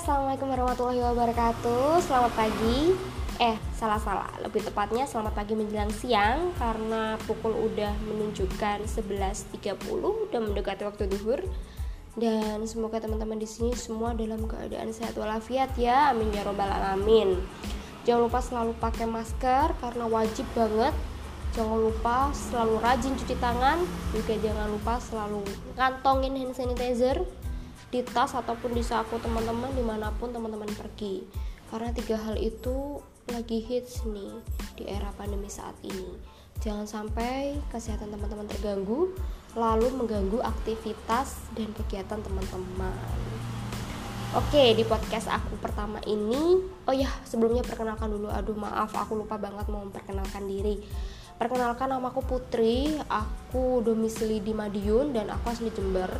Assalamualaikum warahmatullahi wabarakatuh. Selamat pagi. Eh, salah-salah Lebih tepatnya selamat pagi menjelang siang Karena pukul udah menunjukkan 11.30 Udah mendekati waktu duhur. Dan semoga teman-teman di sini semua dalam keadaan sehat walafiat ya. Amin ya robbal alamin. Jangan lupa selalu pakai masker Karena wajib banget. Jangan lupa selalu rajin cuci tangan. Juga jangan lupa selalu kantongin hand sanitizer di tas ataupun di saku teman-teman di mana pun teman-teman pergi. Karena tiga hal itu lagi hits nih di era pandemi saat ini. Jangan sampai kesehatan teman-teman terganggu lalu mengganggu aktivitas dan kegiatan teman-teman. Oke di podcast aku pertama ini Oh ya sebelumnya perkenalkan dulu. Aduh maaf aku lupa banget mau memperkenalkan diri. Perkenalkan nama aku Putri Aku domisili di Madiun dan aku asli Jember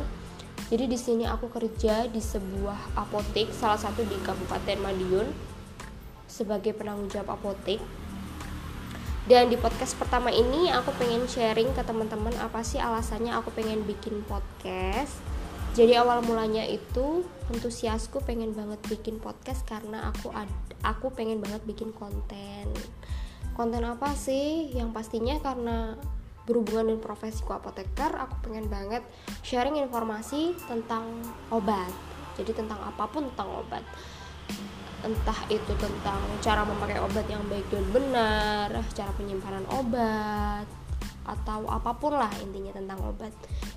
jadi di sini aku kerja di sebuah apotek, salah satu di Kabupaten Madiun sebagai penanggung jawab apotek. Dan di podcast pertama ini aku pengen sharing ke teman-teman apa sih alasannya aku pengen bikin podcast. Jadi awal mulanya itu antusiasku pengen banget bikin podcast karena aku ad, aku pengen banget bikin konten. Konten apa sih? Yang pastinya karena berhubungan dengan profesiku apoteker aku pengen banget sharing informasi tentang obat. Jadi tentang apa pun tentang obat. Entah itu tentang cara memakai obat yang baik dan benar cara penyimpanan obat atau apa pun lah intinya tentang obat.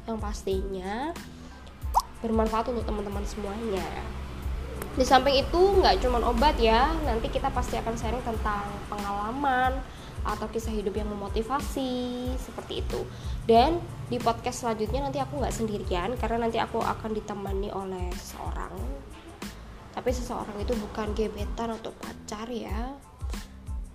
Yang pastinya bermanfaat untuk teman-teman semuanya. Di samping itu nggak cuma obat ya nanti kita pasti akan sharing tentang pengalaman atau kisah hidup yang memotivasi seperti itu. Dan di podcast selanjutnya nanti aku nggak sendirian karena nanti aku akan ditemani oleh seseorang tapi seseorang itu bukan gebetan atau pacar ya.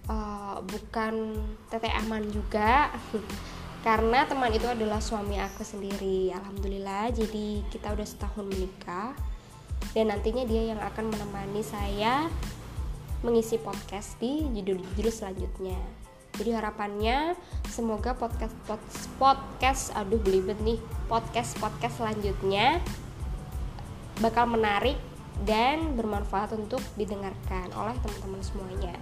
Uh, bukan tete aman juga. Karena teman itu adalah suami aku sendiri alhamdulillah. Jadi kita udah setahun menikah. Dan nantinya dia yang akan menemani saya mengisi podcast di judul-judul selanjutnya jadi harapannya. Semoga podcast podcast, podcast aduh belibet nih podcast podcast selanjutnya bakal menarik dan bermanfaat untuk didengarkan oleh teman-teman semuanya.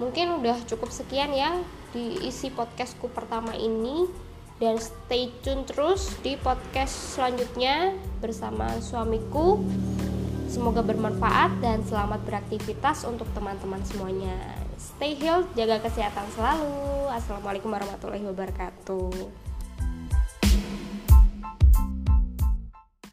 Mungkin udah cukup sekian ya diisi podcastku pertama ini. Dan stay tune terus di podcast selanjutnya bersama suamiku semoga bermanfaat dan selamat beraktivitas untuk teman-teman semuanya stay healthy, jaga kesehatan selalu. Assalamualaikum warahmatullahi wabarakatuh.